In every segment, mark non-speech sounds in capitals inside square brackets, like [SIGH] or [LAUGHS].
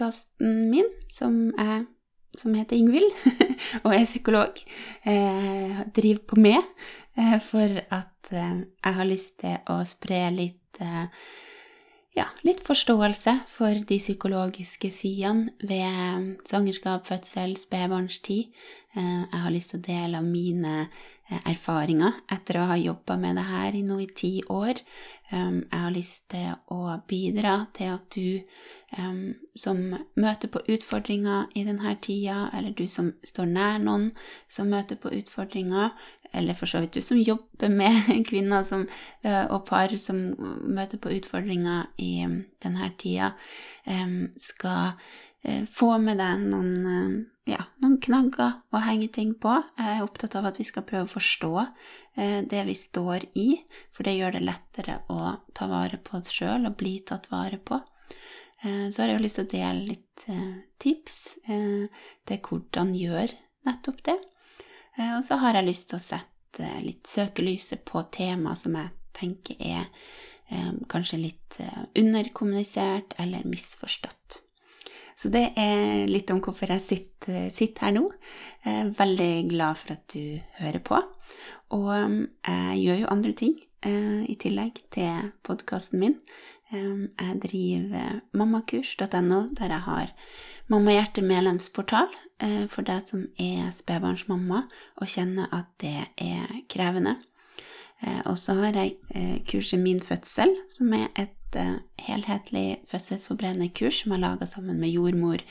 podkasten min, som, er, som heter Ingvild, [LAUGHS] og er psykolog. eh, driver på med eh, for at eh, jeg har lyst til å spre litt eh, ja, litt forståelse for de psykologiske sidene ved svangerskap, fødsel, spedbarnstid. Jeg har lyst til å dele av mine erfaringer etter å ha jobba med det her i nå i ti år. Jeg har lyst til å bidra til at du som møter på utfordringer i denne tida, eller du som står nær noen som møter på utfordringer, eller for så vidt du som jobber med [LAUGHS] kvinner som, eh, og par som møter på utfordringer i denne tida, skal eh, få med deg noen, ja, noen knagger å henge ting på. Jeg er opptatt av at vi skal prøve å forstå eh, det vi står i, for det gjør det lettere å ta vare på oss sjøl og bli tatt vare på. Så har jeg jo lyst til å dele litt tips til hvordan gjøre nettopp det. Eh, og så har jeg lyst til å sette litt søkelyset på tema som jeg tenker er eh, kanskje litt eh, underkommunisert eller misforstått. Så det er litt om hvorfor jeg sitter, sitter her nå. Jeg er veldig glad for at du hører på. Og jeg gjør jo andre ting i tillegg til podkasten min. Jeg driver mammakurs.no, der jeg har Mammahjerte medlemsportal eh, for deg som er spedbarnsmamma og kjenner at det er krevende. Eh, og så har jeg eh, kurset Min fødsel, som er et helhetlig fødselsforberedende kurs som har laga sammen med jordmor,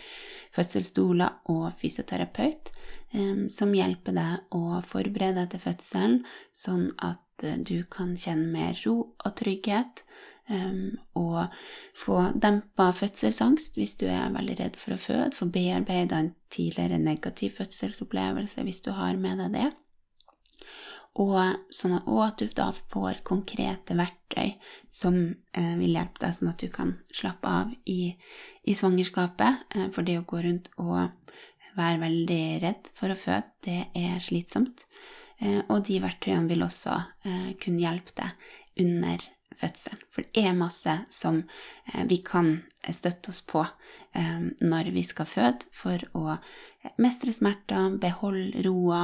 fødselsdoula og fysioterapeut, som hjelper deg å forberede deg til fødselen, sånn at du kan kjenne mer ro og trygghet og få dempa fødselsangst hvis du er veldig redd for å føde. Få bearbeida en tidligere negativ fødselsopplevelse hvis du har med deg det. Og, sånn at, og at du da får konkrete verktøy som eh, vil hjelpe deg, sånn at du kan slappe av i, i svangerskapet. Eh, for det å gå rundt og være veldig redd for å føde, det er slitsomt. Eh, og de verktøyene vil også eh, kunne hjelpe deg under fødsel. For det er masse som eh, vi kan støtte oss på eh, når vi skal føde, for å mestre smerter, beholde roa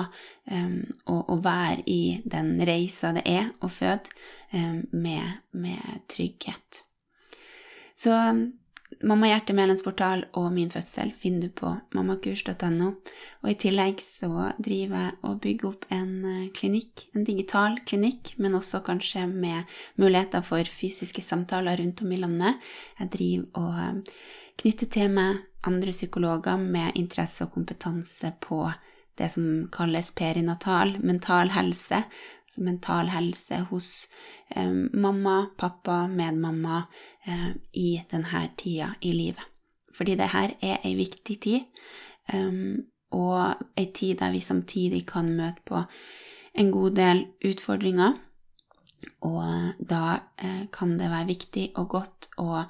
og, og, være i den reisa det er å føde med, med trygghet. Så Mamma Hjerte medlemsportal og Min fødsel finner du på mammakurs.no. Og i tillegg så driver jeg og bygger opp en eh, klinikk, en digital klinikk, men også kanskje med muligheter for fysiske samtaler rundt om i landet. Jeg driver og eh, knytter til meg andre psykologer med interesse og kompetanse på det som kalles perinatal, mental helse, altså mental helse hos eh, mamma, pappa, medmamma eh, i denne tida i livet. Fordi det her er ei viktig tid, um, og ei tid der vi samtidig kan møte på en god del utfordringer. Og da eh, kan det være viktig og godt å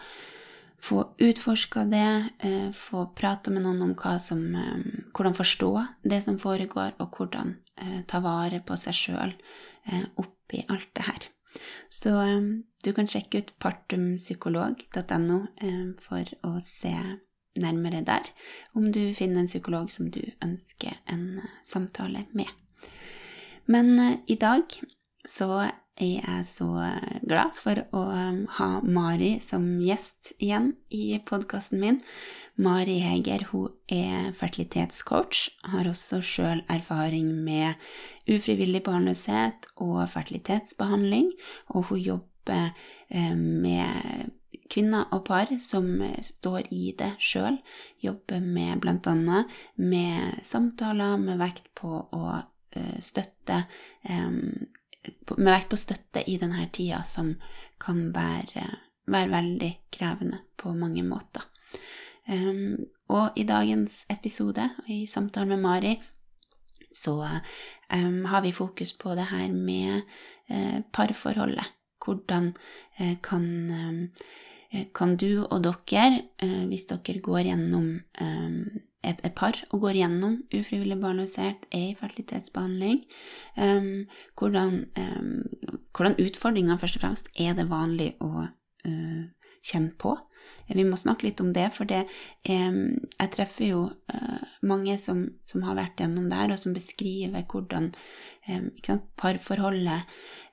få utforska det, eh, få prata med noen om som, eh, hvordan forstå det som foregår, og hvordan eh, ta vare på seg sjøl oppi alt det her. Så du kan sjekke ut partumpsykolog.no for å se nærmere der om du finner en psykolog som du ønsker en samtale med. Men i dag så er så glad for å um, ha Mari som gjest igjen i podkasten min. Mari Heger hun er fertilitetscoach, har også sjøl erfaring med ufrivillig barnløshet og fertilitetsbehandling, og hun jobber eh, med kvinner og par som står i det sjøl. Jobber med bl.a. med samtaler med vekt på å eh, støtte eh, med vekt på støtte i denne tida, som kan være, være veldig krevende på mange måter. Um, og i dagens episode, i samtalen med Mari, så um, har vi fokus på det her med uh, parforholdet. Hvordan uh, kan, uh, kan, du og dere, hvis dere går gjennom et par og går gjennom ufrivillig barnløshet, er i fertilitetsbehandling. Um, hvordan, um, hvordan, utfordringer først og fremst er det vanlig å uh, kjenne på. Vi må snakke litt om det, for det, um, jeg treffer jo uh, mange som, som, har vært gjennom det her, og som beskriver hvordan sant, parforholdet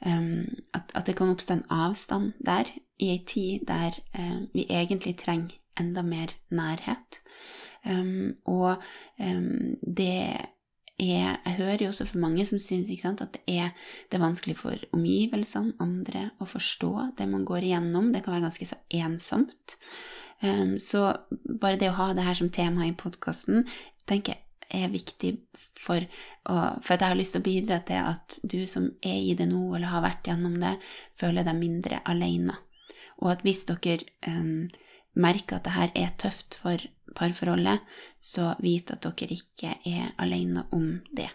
at, at, det kan oppstå en avstand der, i ei tid der vi egentlig trenger enda mer nærhet. Og det er Jeg hører jo også for mange som syns at det er, det er vanskelig for omgivelsene, andre, å forstå det man går igjennom. Det kan være ganske så ensomt. Um, så bare det å ha det her som tema i podkasten tenker jeg er viktig for, å, for at jeg har lyst til å bidra til at du som er i det nå, eller har vært gjennom det, føler deg mindre alene. Og at hvis dere um, merker at det her er tøft for parforholdet, så vit at dere ikke er alene om det.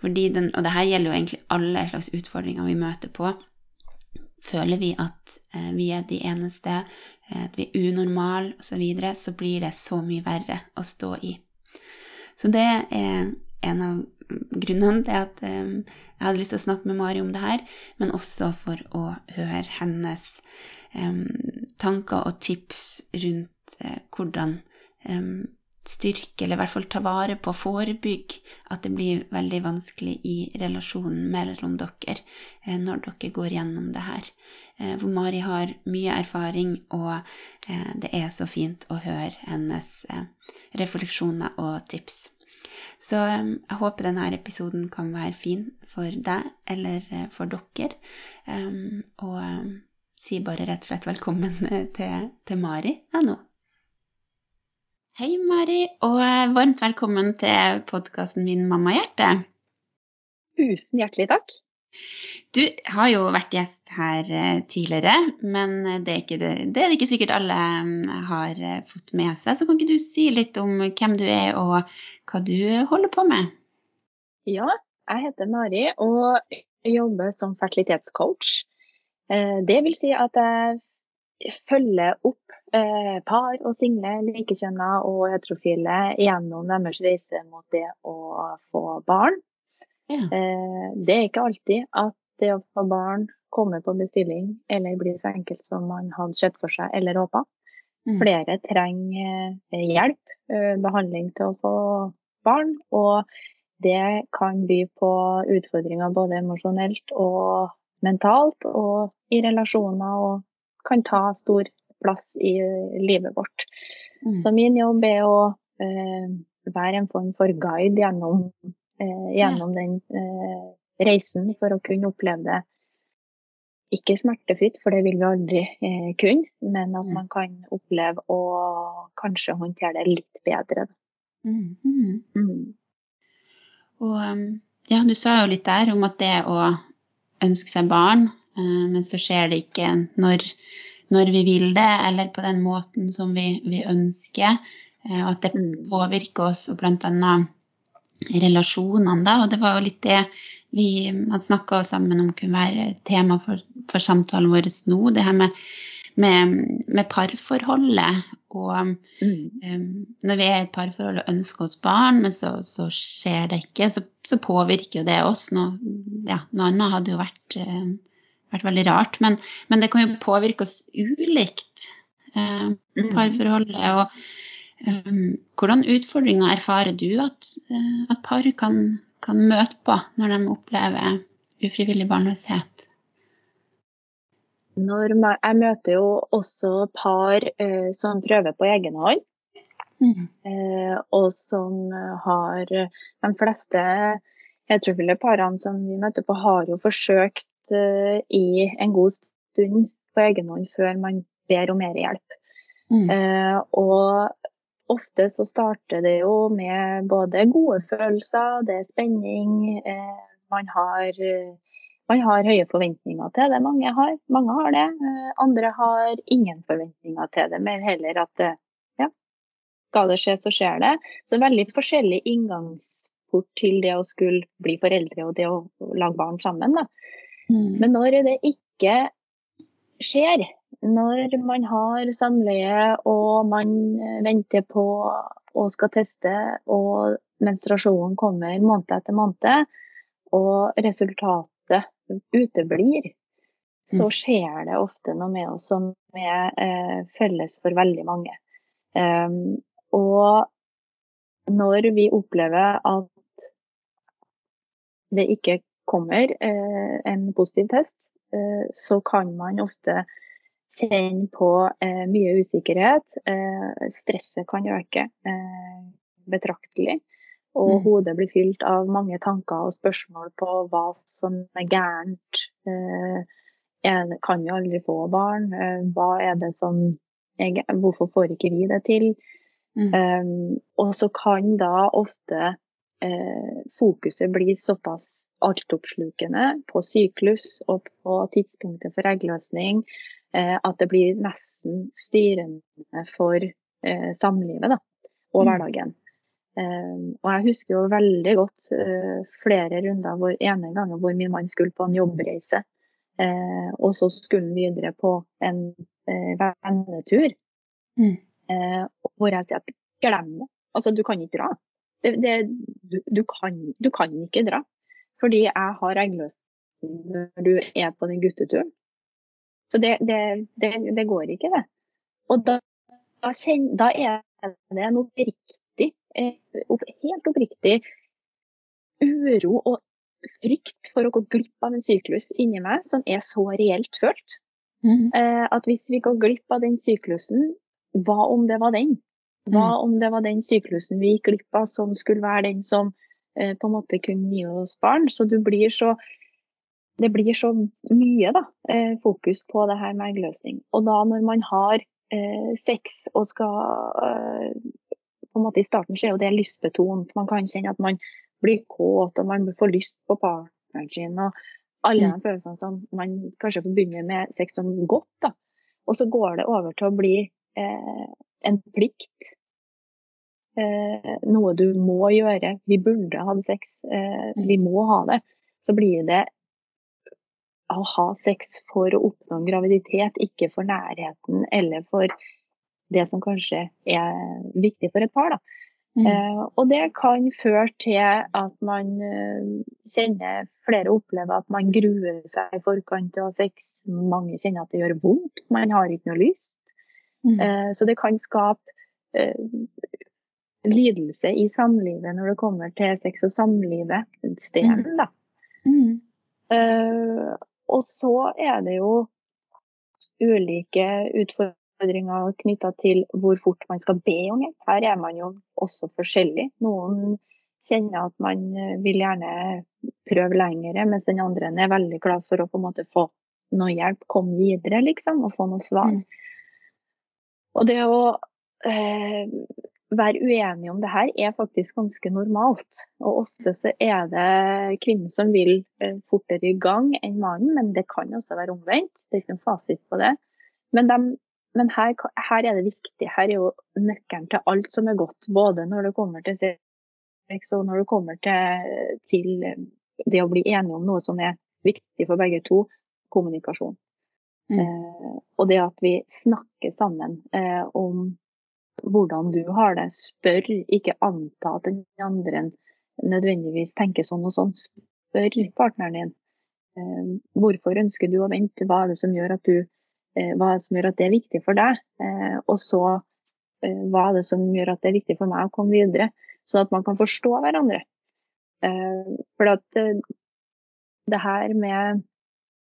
Fordi den, og det her gjelder jo egentlig alle slags utfordringer vi møter på. Føler vi at eh, vi er de eneste, eh, at vi er unormale osv., så, videre, så blir det så mye verre å stå i. Så det er en av grunnene til at eh, jeg hadde lyst til å snakke med Mari om det her, men også for å høre hennes eh, tanker og tips rundt eh, hvordan styrke, eller i hvert fall ta vare på, forebygge at det blir veldig vanskelig i relasjonen mellom dere eh, når dere går gjennom det her. Eh, for Mari har mye erfaring, og eh, det er så fint å høre hennes refleksjoner og tips. Så jeg håper denne episoden kan være fin for deg eller for dere. Og si bare rett og slett velkommen til, til Mari jeg nå. Hei, Mari, og varmt velkommen til podkasten min Mammahjerte. Tusen hjertelig takk. Du har jo vært gjest her eh, tidligere, men det er, det, det er det ikke sikkert alle har eh, fått med seg. Så kan ikke du si litt om hvem du er og hva du holder på med? Ja, jeg heter Mari og jobber som fertilitetscoach. Eh, det vil si at jeg følger opp Eh, par og single, likekjønna og heterofile gjennom deres reise mot det å få barn. Ja. Eh, det er ikke alltid at det å få barn kommer på bestilling eller blir så enkelt som man hadde sett for seg eller håpa. Mm. Flere trenger eh, hjelp, behandling til å få barn. Og det kan by på utfordringer både emosjonelt og mentalt, og i relasjoner, og kan ta stor plass i livet vårt. Mm. Så min jobb er å eh, være en form for guide gjennom, eh, gjennom ja. den eh, reisen for å kunne oppleve det ikke smertefritt, for det vil vi aldri eh, kunne, men at man kan oppleve å kanskje håndtere det litt bedre. Mm. Mm. mm. Og ja, du sa jo litt der om at det å ønske seg barn, eh, men så skjer det ikke når når vi vil det, eller på den måten som vi, vi ønsker. Eh, og at det mm. påvirker oss, og bl.a. relasjonene, da. Og det var jo litt det vi hadde snakka sammen om kunne være tema for, for samtalen vår nå. Det her med, med, med parforholdet. Og mm. um, når vi er i et parforhold og ønsker oss barn, men så, så skjer det ikke, så, så påvirker jo det oss. Noe, ja, noe annet hadde jo vært um, vært veldig rart. Men, men, det kan jo påvirke oss ulikt, eh, mm. parforholdet. Og um, hvordan utfordringer erfarer du at, uh, at par kan, kan, møte på når de opplever ufrivillig barnløshet? Når man, jeg møter jo også par eh, som prøver på egen hånd. Mm. Eh, og som har De fleste heterofile parene som vi møter på, har jo forsøkt i en god stund på egen hånd før man ber om mer hjelp. Mm. Uh, og ofte så starter det jo med både gode følelser, det er spenning. Uh, man, har, man har høye forventninger til det. Mange har, mange har det. andre har ingen forventninger til det, men heller at ja, skal det skje, så skjer det. Så veldig forskjellig inngangsport til det å skulle bli foreldre og det å lage barn sammen. Da. Mm. Men når det ikke skjer, når man har samleie og man venter på og skal teste, og menstruasjonen kommer måned etter måned, og resultatet uteblir, så skjer det ofte noe med oss som er eh, felles for veldig mange. Um, og når vi opplever at det ikke kommer eh, en positiv test, eh, så kan man ofte kjenne på eh, mye usikkerhet. Eh, stresset kan øke betraktelig. Og mm. hodet blir fylt av mange tanker og spørsmål på hva som er gærent. Eh, kan vi aldri få barn? Hva er det som er, Hvorfor får ikke vi det til? Mm. Um, og så kan da ofte eh, fokuset bli såpass altoppslukende på syklus og på tidspunktet for eggløsning eh, at det blir nesten styrende for eh, samlivet da, og mm. hverdagen. Um, og jeg husker jo veldig godt uh, flere runder hvor ene gangen hvor min mann skulle på en jobbreise. Uh, og så skulle han videre på en uh, vennetur. Mm. hvor jeg sier at glem det. Altså, du kan ikke dra. Det, det, du, du, kan, du, kan, ikke dra. Fordi jeg har eggløsning når du er på den gutteturen. Så det, det går ikke, det. Og da, da, kjenner, da er det noe riktig Eh, helt oppriktig uro og frykt for å gå glipp av en syklus inni meg som er så reelt følt. Mm. At hvis vi går glipp av den syklusen, hva om det var den? Hva mm. om det var den syklusen vi gikk glipp av som skulle være den som på en måte kunne gi oss barn? Så du blir så det blir så mye da, eh, fokus på det her med eggløsning. Og da når man har eh, sex og skal på en måte I starten så er jo det lystbetont. Man kan kjenne at man blir kåt og man får lyst på partneren sin. og Alle mm. de følelsene som man kanskje forbinder med sex som godt. da. Og så går det over til å bli eh, en plikt. Eh, noe du må gjøre. Vi burde hatt sex. Eh, vi må ha det. Så blir det å ha sex for å oppnå en graviditet, ikke for nærheten eller for det som kanskje er viktig for et par. Da. Mm. Uh, og det kan føre til at man uh, kjenner Flere opplever at man gruer seg i forkant av sex. Mange kjenner at det gjør vondt. Man har ikke noe lyst. Mm. Uh, så det kan skape lidelse i samlivet når det kommer til sex og samlivet, Stedet, mm. da. Mm. og så er det jo ulike utfordringer utfordringer knytta til hvor fort man skal be om hjelp. Her er man jo også forskjellig. Noen kjenner at man eh, vil gjerne prøve lengre, mens den andre er veldig glad for å på en måte få noe hjelp, komme videre, liksom, og få noe svar. Mm. Og det å eh, være uenig om det her er faktisk ganske normalt. Og ofte så er det kvinnen som vil eh, fortere i gang enn mannen, men det kan også være omvendt. Det er ikke noen fasit på det. Men de men her, her, er det viktig. Her er jo nøkkelen til alt som er godt. Både når det kommer til sex og når det kommer til, til det å bli enige om noe som er viktig for begge to. Kommunikasjon. Mm. Eh, og det at vi snakker sammen eh, om hvordan du har det. Spør, ikke anta at den andre nødvendigvis tenker sånn og sånn. Spør partneren din. Eh, hvorfor ønsker du å vente? Hva er det som gjør at du Eh, hva er det som gjør at det er viktig for deg, eh, og så hva er det som gjør at det er viktig for meg å komme videre. Sånn at man kan forstå hverandre. For at det her med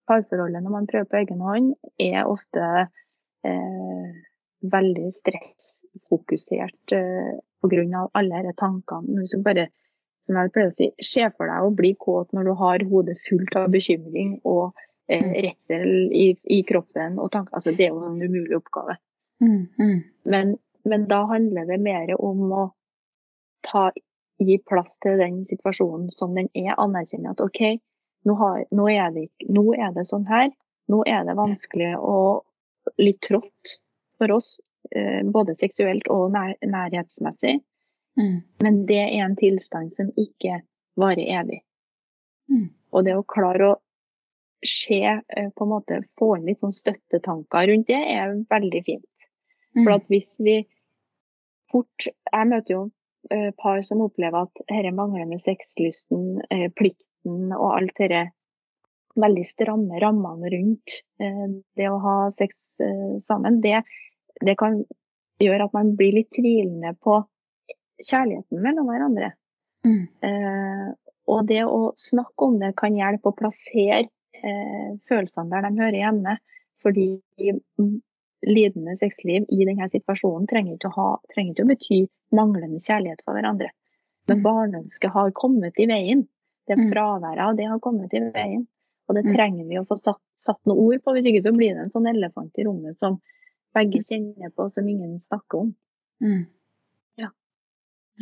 parforholdet når man prøver på egen hånd, er ofte eh, veldig stressfokusert eh, pga. alle disse tankene. Hvis du bare, som jeg pleier å si, se for deg å bli kåt når du har hodet fullt av bekymring og eh, mm. redsel i, i, kroppen og tanker. Altså, det er jo en umulig oppgave. Mm, mm. Men, men, da handler det mer om å ta, gi plass til den situasjonen som den er. Anerkjenne at OK, nå, har, nå, er det, nå, er det, sånn her. Nå er det vanskelig og litt trått for oss, både seksuelt og nær, nærhetsmessig. Mm. Men det er en tilstand som ikke varer evig. Mm. Og det å klare å se eh, på en måte få inn litt sånn støttetanker rundt det, er veldig fint. For mm. at hvis vi fort Jeg møter jo uh, par som opplever at denne manglende sexlysten, plikten og alt dette veldig stramme rammene rundt eh, det å ha sex eh, sammen, det, det, kan gjøre at man blir litt tvilende på kjærligheten mellom hverandre. Mm. Eh, og det å snakke om det kan hjelpe å plassere eh, følelsene der de hører hjemme. Fordi lidende sexliv i denne situasjonen trenger ikke ha, trenger ikke å bety manglende kjærlighet for hverandre. Men mm. barneønsket har kommet i veien. Det mm. fraværet av det har kommet i veien. Og det mm. trenger vi å få satt, satt noen ord på, hvis ikke så blir det en sånn elefant i rommet som begge kjenner på, som ingen snakker om. Mm. Ja.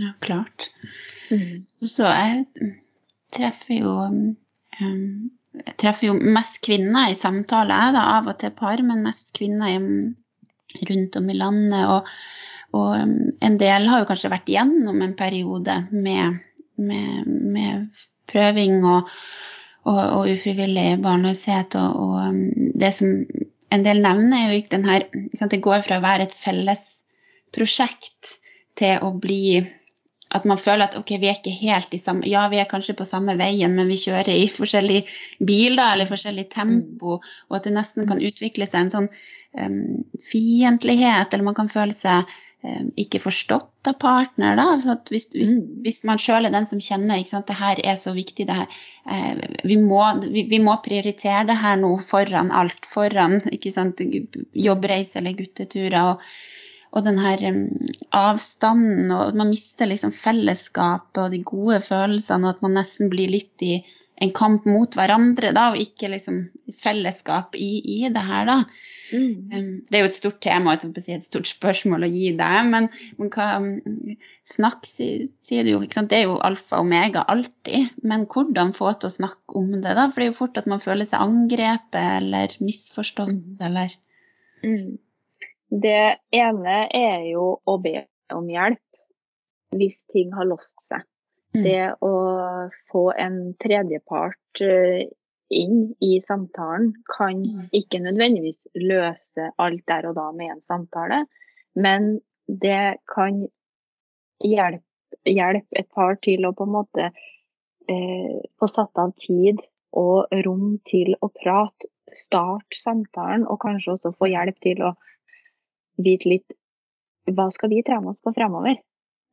ja, klart. Mm. Så jeg treffer jo um, jeg treffer jo mest kvinner i samtaler, da, av og til par, men mest kvinner rundt om i landet. Og, og, en del har jo kanskje vært gjennom en periode med, med, med prøving og, og, og ufrivillig barnløshet. Og, det som en del nevner, er jo ikke den her Det går fra å være et felles prosjekt til å bli at man føler at ok, vi er ikke helt i samme Ja, vi er kanskje på samme veien, men vi kjører i forskjellig bil da, eller forskjellig tempo, og at det nesten kan utvikle seg en sånn um, fiendtlighet, eller man kan føle seg ikke forstått av partner. da, så hvis, hvis, mm. hvis, man sjøl er den som kjenner at det her er så viktig, det her, uh, vi, må, vi, vi, må, prioritere det her nå foran alt, foran ikke sant, jobbreise eller gutteturer. og og den her avstanden, og man mister liksom fellesskapet og de gode følelsene, og at man nesten blir litt i en kamp mot hverandre, da, og ikke liksom fellesskap i, i det her, da. Mm. det er jo et stort tema, et stort spørsmål å gi deg, men, men hva Snakk, sier du jo. Det er jo alfa og omega alltid, men hvordan få til å snakke om det, da? For det er jo fort at man føler seg angrepet eller misforstått, mm. eller mm. Det ene er jo å be om hjelp hvis ting har låst seg. Mm. Det å få en tredjepart eh, inn i samtalen kan mm. ikke nødvendigvis løse alt der og da med en samtale, men det kan hjelpe, hjelpe et par til å på en måte eh, få satt av tid og rom til å prate, starte samtalen, og kanskje også få hjelp til å vite litt hva skal vi trene oss på fremover.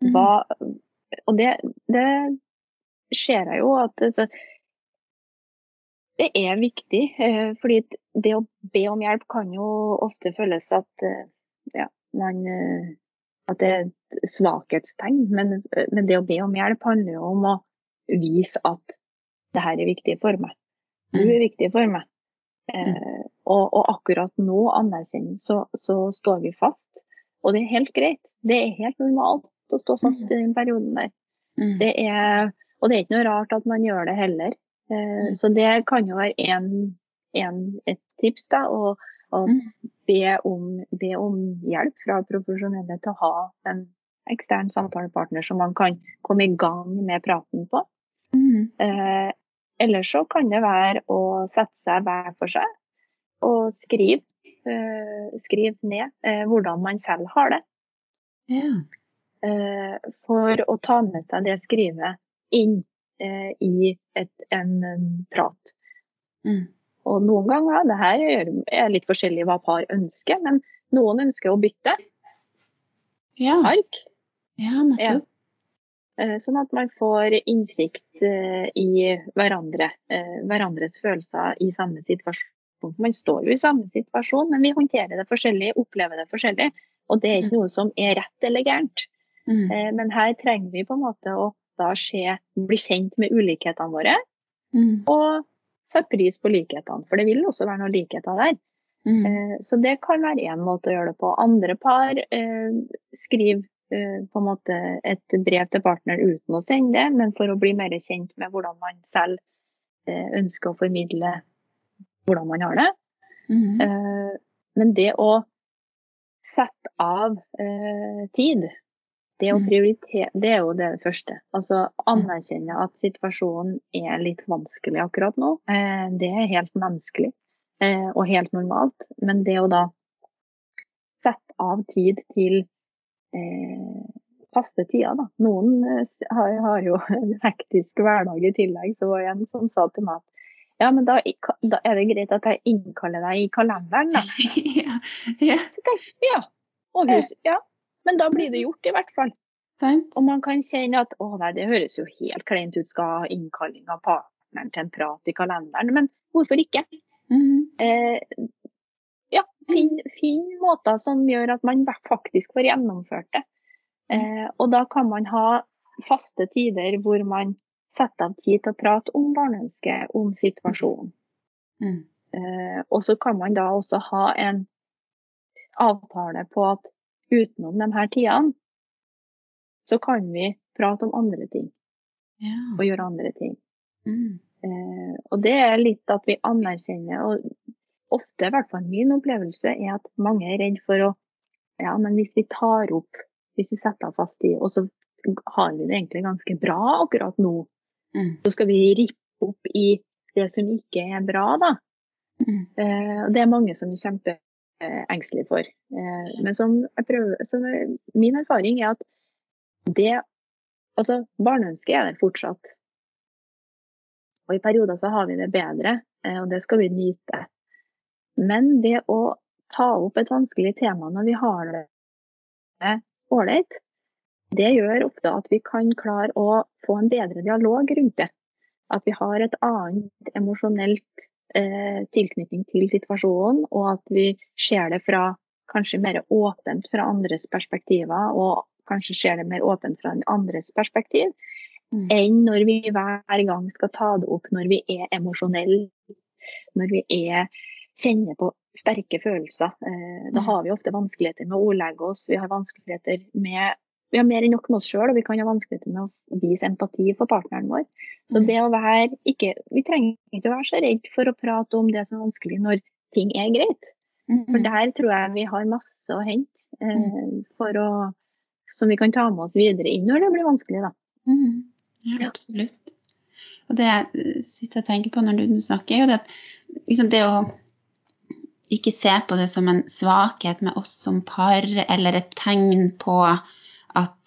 Mhm. Hva, og det, det ser jeg jo at det er viktig. Eh, fordi det å be om hjelp kan jo ofte føles at eh, ja, man eh, at det er et svakhetstegn. Men, men, det å be om hjelp handler jo om å vise at det her er viktig for meg. Du er mm. viktig for meg. Mm. Eh, og, og, akkurat nå anerkjenner så, så står vi fast. Og det er helt greit. Det er helt normalt å stå fast mm. i den perioden der. Det er, og det er ikke noe rart at man gjør det heller. Eh, så det kan jo være en, en, et tips, da. Å, og be, om, be, om, hjelp fra profesjonelle til å ha en ekstern samtalepartner som man kan komme i gang med praten på. Mm. Eh, eller så kan det være å sette seg hver for seg og skrive, eh, skrive ned eh, hvordan man selv har det. Yeah. For å ta med seg det skrivet inn i et, en prat. Mm. Og noen ganger, det her er litt forskjellig hva par ønsker, men noen ønsker å bytte ja. ark. Ja, nettopp. Ja. sånn at man får innsikt eh, i hverandre, eh, hverandres følelser i samme situasjon. Man står jo i samme situasjon, men vi håndterer det forskjellig, opplever det forskjellig. Og det er ikke noe som er rett eller gærent. Mm. Men her trenger vi på en måte å da se, bli kjent med ulikhetene våre. Mm. Og sette pris på likhetene, for det vil også være noen likheter der. Mm. Så det kan være én måte å gjøre det på. Andre par eh, skriver Eh, på en måte et brev til partner uten å sende det, men for å bli mer kjent med hvordan man selv eh, ønsker å formidle hvordan man har det. Mm. Men det å sette av tid, det mm. det er jo det første. Altså anerkjenne at situasjonen er litt vanskelig akkurat nå. Det er helt menneskelig og helt normalt. Men det å da sette av tid til eh, faste tider. Da. Noen eh, har, har, jo [LAUGHS] en hektisk hverdag i tillegg. Så var det en som sa til meg at Ja, men da, da, er det greit at jeg innkaller deg i kalenderen, da. [LAUGHS] ja. ja. Så tenk, ja. Overhus, ja. Men da blir det gjort, i hvert fall. Sent. Og man kan kjenne at å nei, det høres jo helt kleint ut, skal ha innkalling av partneren til en prat i kalenderen. Men hvorfor ikke? Mm. Eh, ja, finn, fin måter som gjør at man faktisk får gjennomført det. Eh, og da kan man ha faste tider hvor man setter av tid til å prate om barneønsket, om situasjonen. Mm. Eh, og så kan man da også ha en avtale på at utenom de her tidene, så kan vi prate om andre ting Ja. og gjøre andre ting. Mm. Eh, og det er litt at vi anerkjenner, og ofte, i hvert fall min opplevelse, er at mange er redd for å Ja, men hvis vi tar opp, hvis vi setter fast tid, og så har vi det egentlig ganske bra akkurat nå, Mm. så skal vi rippe opp i det som ikke er bra, da. Mm. Eh, og det er mange som er kjempeengstelige for. Eh, men som jeg prøver, som min erfaring er at det Altså, barneønsket er der fortsatt. Og i perioder så har vi det bedre, eh, og det skal vi nyte. Men det å ta opp et vanskelig tema når vi har det ålreit, det gjør ofte at vi kan klare å få en bedre dialog rundt det. At vi har et annet emosjonelt eh, tilknytning til situasjonen, og at vi ser det fra kanskje mer åpent fra andres perspektiver, og kanskje ser det mer åpent fra andres perspektiv, Mm. enn når vi hver gang skal ta det opp når vi er emosjonelle, når vi er, kjenner på sterke følelser. Eh, da Mm. har vi ofte vanskeligheter med å ordlegge oss, vi har vanskeligheter med vi har mer enn nok med oss sjøl, og vi kan ha vanskeligheter med å vise empati for partneren vår. Så Mm. det å være ikke, Vi trenger ikke å være så redd for å prate om det som er vanskelig når ting er greit. For Mm. der tror jeg vi har masse å hente eh, for å, som vi kan ta med oss videre inn når det blir vanskelig. da. Mm. Ja, Ja. absolutt. Og det jeg eh, sitter og tenker på når du snakker, er jo det at liksom det å ikke se på det som en svakhet med oss som par, eller et tegn på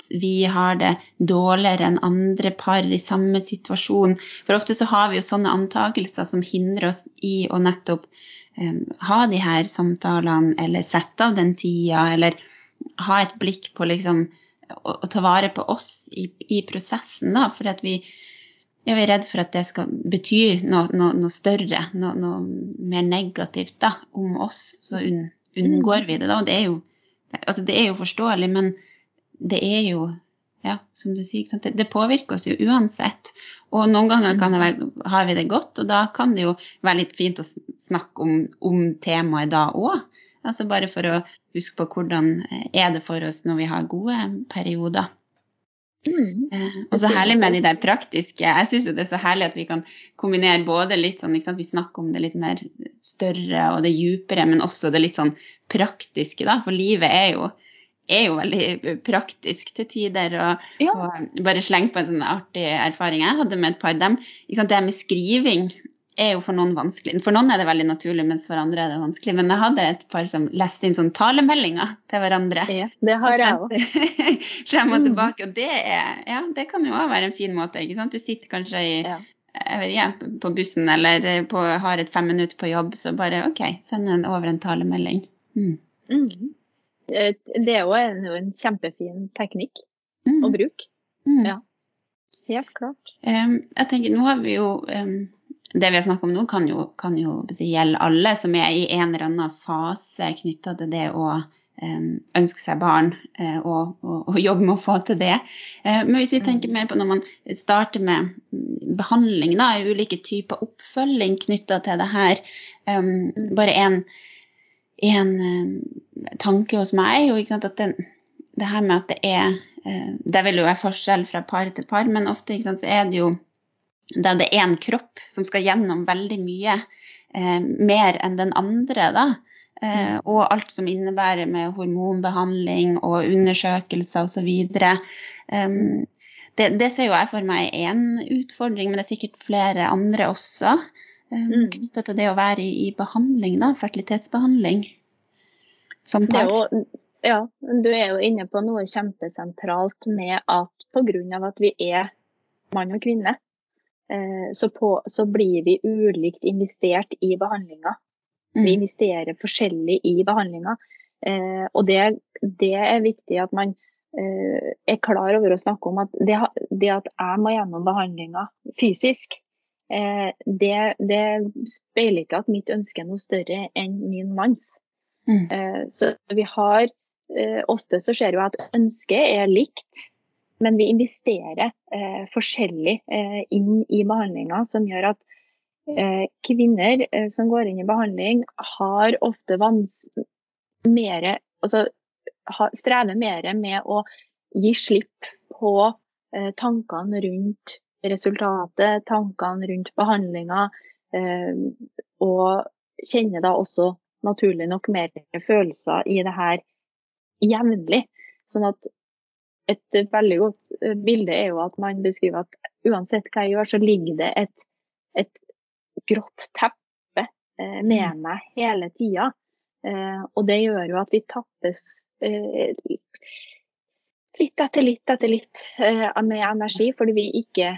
at vi har det dårligere enn andre par i samme situasjon. For ofte så har vi jo sånne antakelser som hindrer oss i å nettopp um, ha de her samtalene, eller sette av den tida, eller ha et blikk på liksom å, å ta vare på oss i, i prosessen, da, for at vi, vi er redd for at det skal bety noe, noe, noe større, noe, noe mer negativt da, om oss. Så unngår vi det, da. Og det er jo, altså, det er jo forståelig, men det er jo ja, som du sier? Det, det påvirker oss jo uansett. Og noen ganger kan det være, har vi det godt, og da kan det jo være litt fint å snakke om, om temaet da òg. Altså bare for å huske på hvordan er det for oss når vi har gode perioder. Mm. Eh, og så herlig med de der praktiske. Jeg syns det er så herlig at vi kan kombinere både litt sånn, vi snakker om det litt mer større og det djupere, men også det litt sånn praktiske, da. For livet er jo, er jo veldig praktisk til tider. Og, Ja. og bare sleng på en sånn artig erfaring jeg hadde med et par dem. Ikke sant, det med skriving er jo for noen vanskelig. For noen er det veldig naturlig, mens for andre er det vanskelig. Men jeg hadde et par som leste inn sånn talemeldinger til hverandre. Ja, det har jeg òg. [LAUGHS] frem og Mm. tilbake. Og det, er, ja, det kan jo også være en fin måte. ikke sant? Du sitter kanskje i, Ja. jeg vet ikke, på bussen eller på, har et fem minutter på jobb, så bare OK, send en, over en talemelding. Mm. Mm. Eh, Det er jo en, en kjempefin teknikk Mm. å bruke. Mm. Ja. Helt klart. Um, jeg tenker, nå har vi jo um, Det vi har snakket om nå, kan jo, kan jo gjelde alle som er i en eller annen fase knytta til det å ønske seg barn uh, og, og, og jobbe med å få til det. Uh, men hvis vi tenker mer på når man starter med behandling, da, ulike typer oppfølging knytta til det her um, Bare en, en um, tanke hos meg er jo sant, at den, det her med at det er eh, Det vil jo være forskjell fra par til par, men ofte sant, så er det jo da det er en kropp som skal gjennom veldig mye eh, mer enn den andre, da. Eh, og alt som innebærer med hormonbehandling og undersøkelser osv. Um, det, det ser jo jeg for meg er én utfordring, men det er sikkert flere andre også. Um, Mm. Knytta til det å være i, i behandling, da, fertilitetsbehandling. Som par. jo, ja, du er jo inne på noe kjempesentralt med at pga. at vi er mann og kvinne, eh, så, på, så, blir vi ulikt investert i behandlinga. Mm. Vi investerer forskjellig i behandlinga. Eh, og det, det, er viktig at man eh, er klar over å snakke om at det, det at jeg må gjennom behandlinga fysisk, det, det, speiler ikke at mitt ønske er noe større enn min manns. Mm. Eh, så vi har eh, Ofte så ser vi at ønsket er likt, men vi investerer eh, forskjellig inn i behandlinga, som gjør at kvinner som går inn i behandling, har ofte vans mere, altså, strever mer med å gi slipp på eh, tankene rundt resultatet, tankene rundt behandlinga, eh, og kjenner da også naturlig nok mer følelser i det her jevnlig. Sånn at et veldig godt eh, bilde er jo at man beskriver at uansett hva jeg gjør, så ligger det et, et grått teppe eh, med mm. meg hele tida. Eh, og det gjør jo at vi tappes eh, litt etter litt etter litt eh, med energi, fordi vi ikke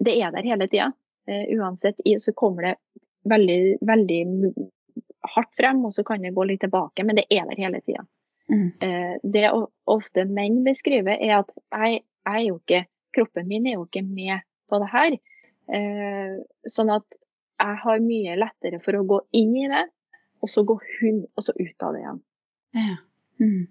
Det er der hele tida. Uansett så kommer det veldig, veldig hardt frem, og så kan det gå litt tilbake, men det er der hele tida. Mm. Det ofte menn beskriver, er at jeg, jeg er jo ikke, kroppen min er jo ikke med på det her. Sånn at jeg har mye lettere for å gå inn i det og så går hun og så ut av det igjen. Ja. Mm.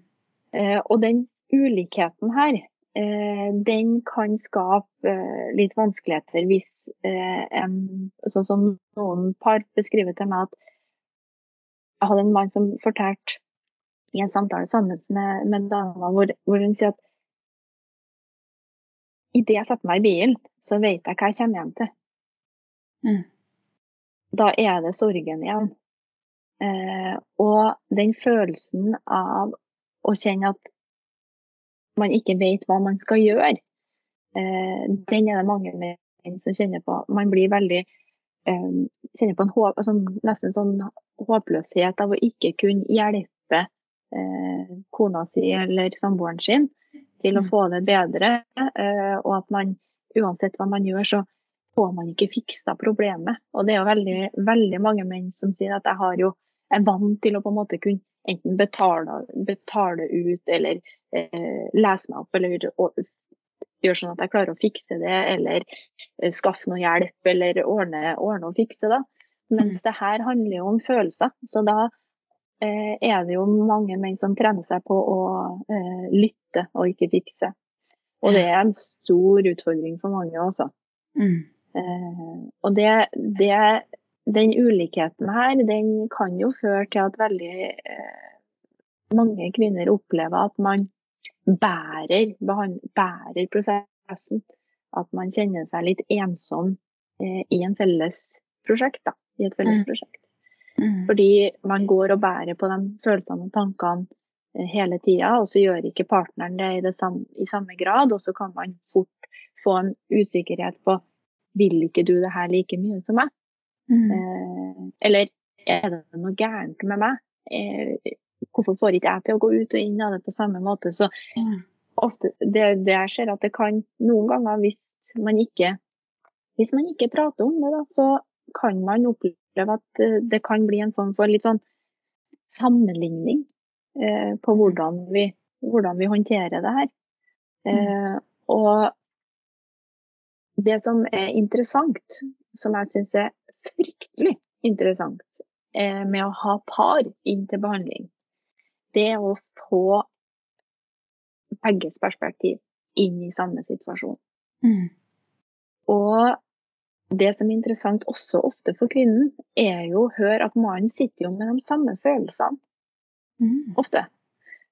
Eh, og den ulikheten her, eh, den kan skape eh, litt vanskeligheter hvis eh, en Sånn som noen par beskriver til meg at jeg hadde en mann som fortalte i en samtale sammen med, med dama, hvor, hvor hun sier at idet jeg setter meg i bilen, så vet jeg hva jeg kommer hjem til. Mm. Da er det sorgen igjen. Eh, og den følelsen av å kjenne at man ikke vet hva man skal gjøre, eh, den er det mange menn som kjenner på. Man blir veldig eh, kjenner på en håp, altså nesten sånn håpløshet av å ikke kunne hjelpe eh, kona si eller samboeren sin til å mm. få det bedre. Eh, og at man uansett hva man gjør, så får man ikke fiksa problemet. Og det er jo veldig, veldig mange menn som sier at jeg har jo er vant til å på en måte kunne enten betale, betale ut eller eh, lese meg opp eller gjøre sånn at jeg klarer å fikse det, eller eh, skaffe noe hjelp eller ordne, ordne og fikse. da. Mens mm. det her handler jo om følelser. Så da eh, er det jo mange menn som trener seg på å eh, lytte og ikke fikse. Og det er en stor utfordring for mange også. Mm. Eh, og det, det den ulikheten her, den kan jo føre til at veldig eh, mange kvinner opplever at man bærer, bærer, prosessen. At man kjenner seg litt ensom eh, i en felles prosjekt, da, i et felles mm. prosjekt. Mm. Fordi man går og bærer på de følelsene og tankene eh, hele tida, og så gjør ikke partneren det i, det samme, i samme grad. Og så kan man fort få en usikkerhet på vil ikke du det her like mye som meg? Mm. Eh, eller er det noe gærent med meg? Eh, hvorfor får ikke jeg til å gå ut og inn av det på samme måte? Så ofte, det, det jeg ser at det kan noen ganger, hvis man ikke, hvis man ikke prater om det, da, så kan man oppleve at eh, det kan bli en form for litt sånn sammenligning eh, på hvordan vi, hvordan vi, håndterer det her. Eh, og det som er interessant, som jeg syns er fryktelig interessant eh, med å ha par inn til behandling, det å få begges perspektiv inn i samme situasjon. Mm. Og det som er interessant også ofte for kvinnen, er jo å høre at mannen sitter jo med de samme følelsene. Mm. Ofte.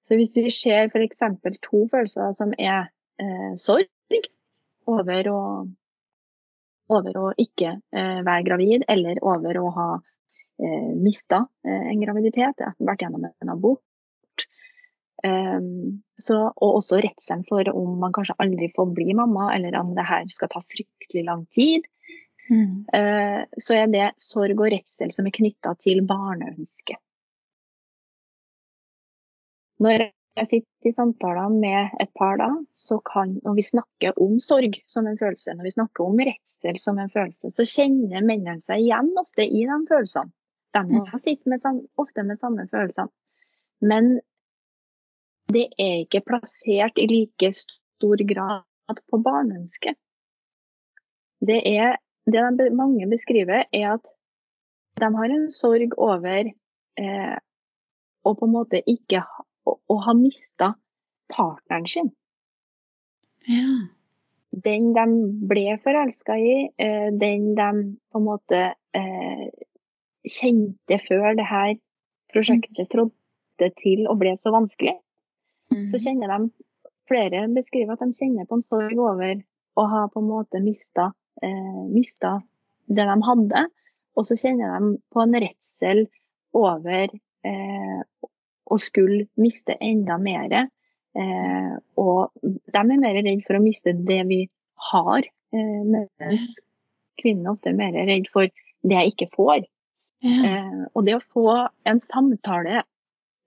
Så hvis vi ser f.eks. to følelser som er eh, sorg over å over å ikke eh, være gravid eller over å ha eh, mista eh, en graviditet, vært gjennom en abort. Um, så, og også redselen for om man kanskje aldri får bli mamma, eller om det her skal ta fryktelig lang tid. Mm. Uh, så er det sorg og redsel som er knytta til barneønsket. Når jeg sitter i samtaler med et par da, så kan, når vi snakker om sorg som en følelse, når vi snakker om redsel som en følelse, så kjenner mennene seg igjen ofte i de følelsene. De sitter med, ofte med samme følelsene. Men det er ikke plassert i like stor grad på barneønsket. Det, er, det de, mange beskriver, er at de har en sorg over eh, å på en måte ikke å ha mista partneren sin. Ja. Den de ble forelska i, eh, den de på en måte eh, kjente før det her prosjektet mm. trådte til og ble så vanskelig, mm. så kjenner de Flere beskriver at de kjenner på en sorg over å ha på en måte mista, eh, mista det de hadde. Og så kjenner de på en redsel over eh, og skulle miste enda mer. Eh, og de er mer redd for å miste det vi har, eh, mens kvinnene ofte er mer redd for det jeg ikke får. Eh, og det å få en samtale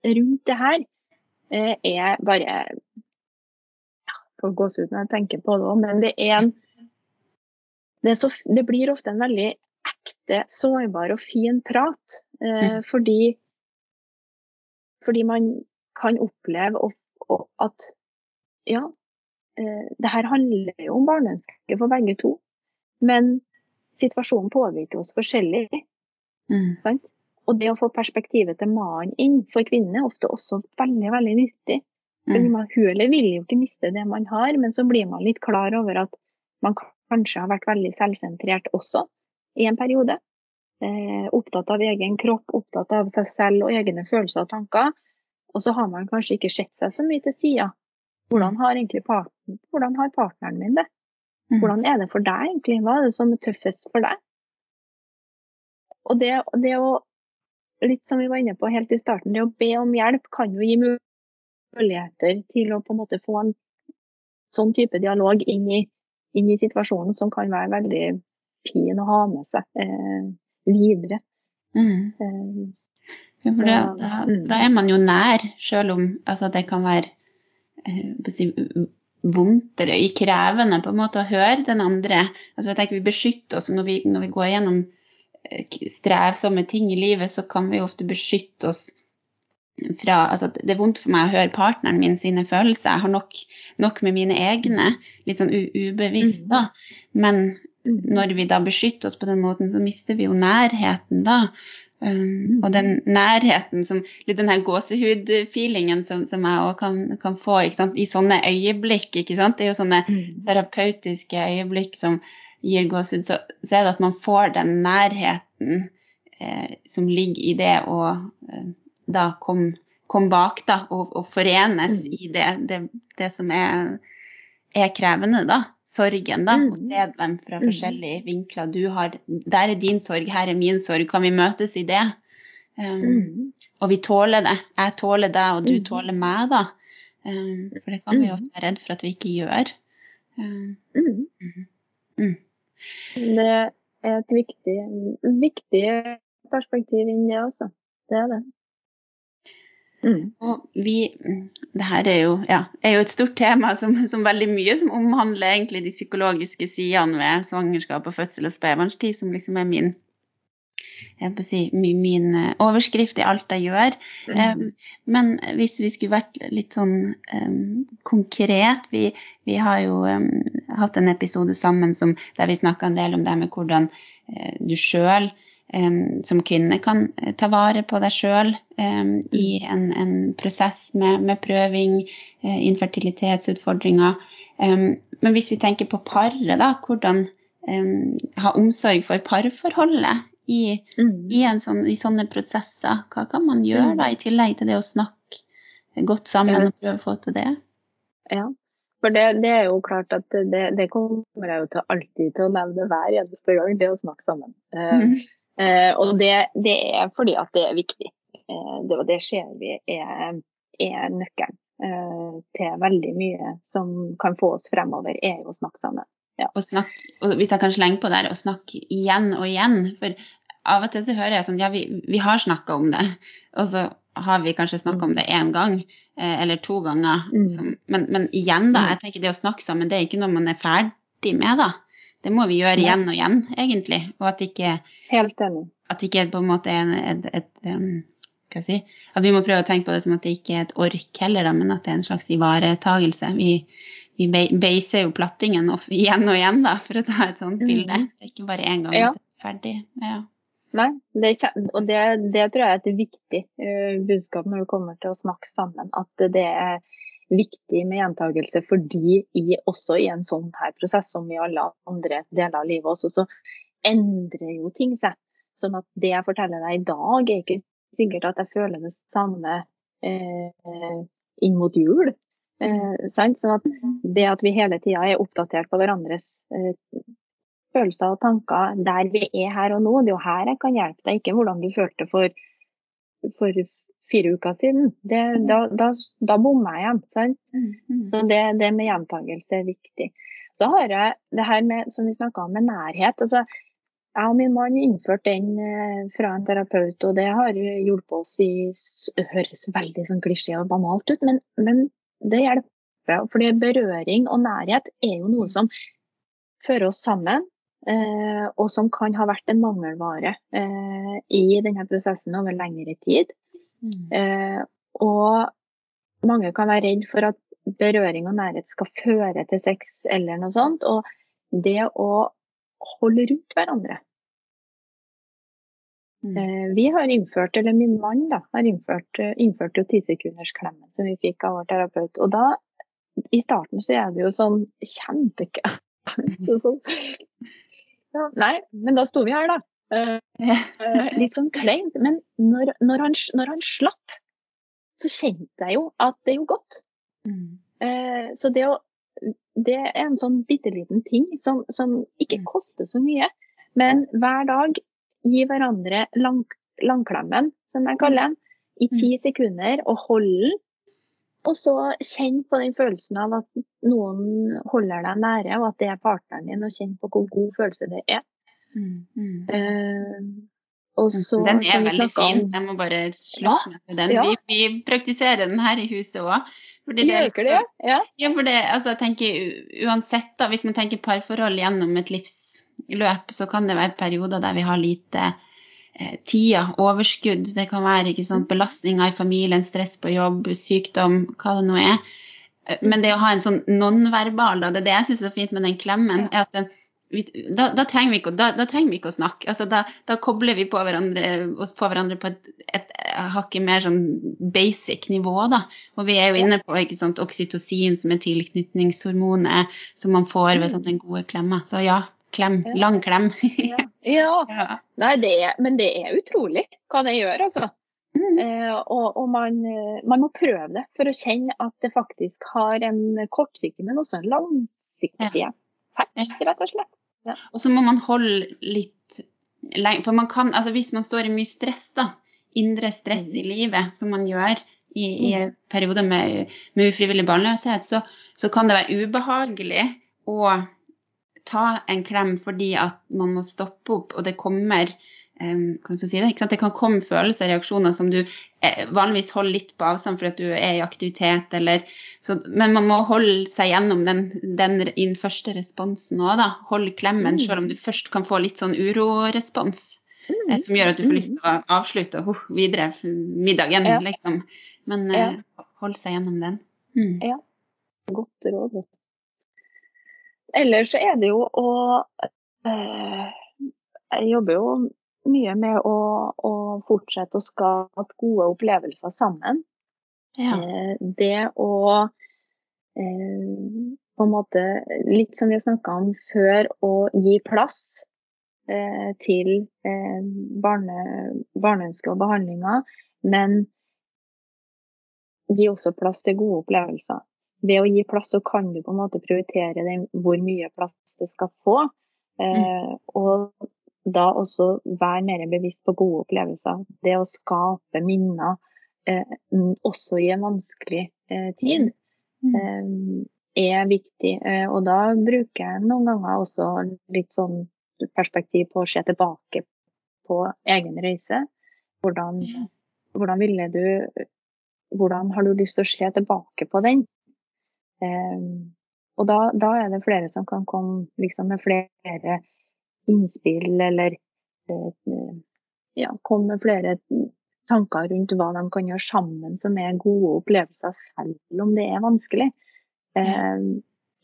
rundt det her eh, er bare ja, Får gåsehud når jeg tenker på det òg, men det er en det, så, det, blir ofte en veldig ekte, sårbar og fin prat. Eh, fordi fordi man kan oppleve at ja, eh, det her handler jo om barneønsker for begge to. Men situasjonen påvirker oss forskjellig. Mm. Og det å få perspektivet til mannen inn for kvinnen er ofte også veldig veldig nyttig. Mm. Hun eller vil jo ikke miste det man har, men så blir man litt klar over at man kanskje har vært veldig selvsentrert også i en periode opptatt av egen kropp, opptatt av seg selv og egne følelser og tanker. Og så har man kanskje ikke sett seg så mye til sida. Hvordan har hvordan har partneren min det? Mm. Hvordan er det for deg egentlig? Hva er det som er tøffest for deg? Og det, det å, litt som vi var inne på helt i starten, det å be om hjelp kan jo gi muligheter til å på en måte få en sånn type dialog inn i, inn i situasjonen som kan være veldig fin å ha med seg. Eh, videre. Mm. Um, ja, for det, da, mm. da, er man jo nær, selv om altså, det kan være eh, si, vondt eller krevende på en måte å høre den andre. Altså, jeg tenker Vi beskytter oss når vi, når vi går gjennom eh, strevsomme ting i livet, så kan vi ofte beskytte oss fra altså Det er vondt for meg å høre partneren min sine følelser. Jeg har nok, nok med mine egne, litt sånn ubevisst, da. Men når vi da beskytter oss på den måten, så mister vi jo nærheten da. Um, og den nærheten, som, litt den her gåsehud-feelingen som, som, jeg òg kan, kan, få i sånne øyeblikk. Det er jo sånne mm. terapeutiske øyeblikk som gir gåsehud. Så, så, er det at man får den nærheten eh, som ligger i det å eh, da komme kom bak da, og, og forenes mm. i det, det, det som er, er krevende, da sorgen, da, og mm. se dem fra mm. forskjellige vinkler. Du har, der er din sorg, her er min sorg. Kan vi møtes i det? Um, mm. Og vi tåler det. Jeg tåler deg, og du tåler meg, da. Um, for det kan vi ofte være redd for at vi ikke gjør. Um, mm. Det er et viktig, viktig perspektiv inn det, altså. Det er det. Mm. Og vi, det her er jo, ja, er jo et stort tema som, som, veldig mye som omhandler egentlig de psykologiske sidene ved svangerskap og fødsel og spedbarnstid, som liksom er min, si, min eh, overskrift i alt jeg gjør. Mm. Um, men hvis vi skulle vært litt sånn um, konkret vi, vi, har jo um, hatt en episode sammen som, der vi snakka en del om det med hvordan uh, du sjøl som kvinne kan eh, ta vare på deg sjøl i mm. en, en prosess med, med, prøving, uh, infertilitetsutfordringer. men hvis vi tenker på paret, da, hvordan ha omsorg for parforholdet i, mm. i, sånn, i, sånne prosesser, hva kan man gjøre da, mm. i tillegg til det å snakke godt sammen og prøve å få til det? Ja, for det, det, er jo klart at det, det, kommer jeg jo til alltid til å nevne hver eneste gang, det å snakke sammen. Mm. Eh, og det, det, er fordi at det er viktig. Eh, det, og det ser vi er, er nøkkelen eh, til veldig mye som kan få oss fremover, er jo å snakke sammen. Ja. Og, snakk, og hvis jeg kan slenge på der, å snakke igjen og igjen. For av og til så hører jeg sånn Ja, vi, vi har snakka om det. Og så har vi kanskje snakka om det én gang eh, eller to ganger. Mm. Som, men, men, igjen, da. Mm. Jeg tenker det å snakke sammen, det er ikke noe man er ferdig med, da. Det må vi gjøre igjen og igjen, egentlig. Og at ikke Helt enig. at det ikke på en måte er et, et, um, hva skal jeg si, At vi må prøve å tenke på det som at det ikke er et ork heller, da, men at det er en slags ivaretagelse. Vi, vi beiser jo plattingen igjen og igjen, da, for å ta et sånt Mhm. bilde. Det er ikke bare én gang Ja. så er ferdig. Ja. Nei, det, er og det, det tror jeg er et viktig eh, budskap når det kommer til å snakke sammen. At det er viktig med gjentagelse fordi i, også i en sånn her prosess, som i alle andre deler av livet også, så endrer jo ting seg. Sånn at det jeg forteller deg i dag, er ikke sikkert at jeg føler det samme eh, inn mot jul. Eh? Sånn at det at vi hele tida er oppdatert på hverandres eh, følelser og tanker der vi er her og nå. Det er jo her jeg kan hjelpe deg, ikke hvordan du følte for, for fire uker siden. Det, da, da, da bommer jeg. Sant? Mm. Så det, det med gjentagelse er viktig. Så har jeg det her med, som vi snakka om, med nærhet. altså jeg og min mann innførte den eh, fra en terapeut, og det har hjulpet oss i Det høres veldig sånn klisjé og banalt ut, men, men det hjelper. Fordi berøring og nærhet er jo noe som fører oss sammen, eh, og som kan ha vært en mangelvare eh, i denne prosessen over lengre tid. Mm. Eh, og mange kan være redd for at berøring og nærhet skal føre til sex eller noe sånt. Og det å holde rundt hverandre. Mm. Eh, vi har innført, eller min mann da, har innført, eh, innført jo tisekundersklemmen som vi fikk av vår terapeut. Og da, i starten så er det jo sånn kjempekø. [LAUGHS] Så sånn, ja, nei, men da sto vi her, da. Eh, eh, litt sånn kleint. Men når, når, han, når han slapp, så kjente jeg jo at det jo godt. Mm. Eh, så det, å, det er en sånn bitte liten ting som, som ikke Mm. koster så mye. Men hver dag gi hverandre lang, langklemmen, som jeg kaller den, i ti sekunder, og hold den. Og så kjenn på den følelsen av at noen holder deg nære, og at det er partneren din, og kjenn på hvor god følelse det er. Mm. Mm. Eh, og så, den er veldig fin. Jeg må bare slutte med den. ja. Vi, vi praktiserer den her i huset òg. Gjør ikke det? Ja. Ja, for det, altså, jeg tenker uansett da, Hvis man tenker parforhold gjennom et livsløp, så kan det være perioder der vi har lite eh, tida, overskudd. Det kan være ikke sant, belastninger i familien, stress på jobb, sykdom, hva det nå er. Eh, Men det å ha en sånn nonverbal, det er det jeg syns er fint med den klemmen, er at den, vi, da, da, trenger vi ikke, da, da trenger vi ikke å snakke. Altså, da, kobler vi på hverandre, oss på hverandre på et, et hakket mer sånn basic nivå. Da. Og vi er jo inne på ikke sant, oksytocin, som er tilknytningshormonet som man får ved sånn, den gode klemma. Så ja, klem. Lang klem. Ja. [LAUGHS] ja. ja. Nei, det er, men det er utrolig hva det gjør, altså. Mm. Eh, og og man, eh, man må prøve det for å kjenne at det faktisk har en kortsiktig, men også en langsiktig effekt, rett og slett. Og så må man holde litt lenge, for man kan, altså hvis man står i mye stress, da, indre stress i livet, som man gjør i, i perioder med, med ufrivillig barnløshet, så, så kan det være ubehagelig å ta en klem fordi at man må stoppe opp, og det kommer kan si det, det kan komme følelser og reaksjoner som du eh, vanligvis holder litt på avstand fordi du er i aktivitet, eller, så, men man må holde seg gjennom den, den den første responsen òg. Hold klemmen, Mm. selv om du først kan få litt sånn urorespons. Mm. eh, Som gjør at du får lyst til å avslutte og uh, videre middagen, Ja. liksom. Men Ja. hold seg gjennom den. Mm. Godt råd. Ellers så er det jo å øh, Jeg jobber jo mye med å, å fortsette å skape gode opplevelser sammen. Ja. Eh, det å eh, på en måte, litt som vi har snakka om før, å gi plass eh, til eh, barne, barneønsker og behandlinger, men gi også plass til gode opplevelser. Ved å gi plass så kan du på en måte prioritere den, hvor mye plass det skal få. Eh, og da også være mer bevisst på gode opplevelser. Det å skape minner eh, også i en vanskelig eh, tid Mm. eh, er viktig. Eh, og da bruker jeg noen ganger også litt sånn perspektiv på å se tilbake på egen reise. Hvordan, hvordan ville du Hvordan har du lyst til å se tilbake på den? Eh, og da, da, er det flere som kan komme liksom, med flere innspill eller eh, ja, komme med flere tanker rundt hva de kan gjøre sammen som er gode opplevelser, selv om det er vanskelig. Eh,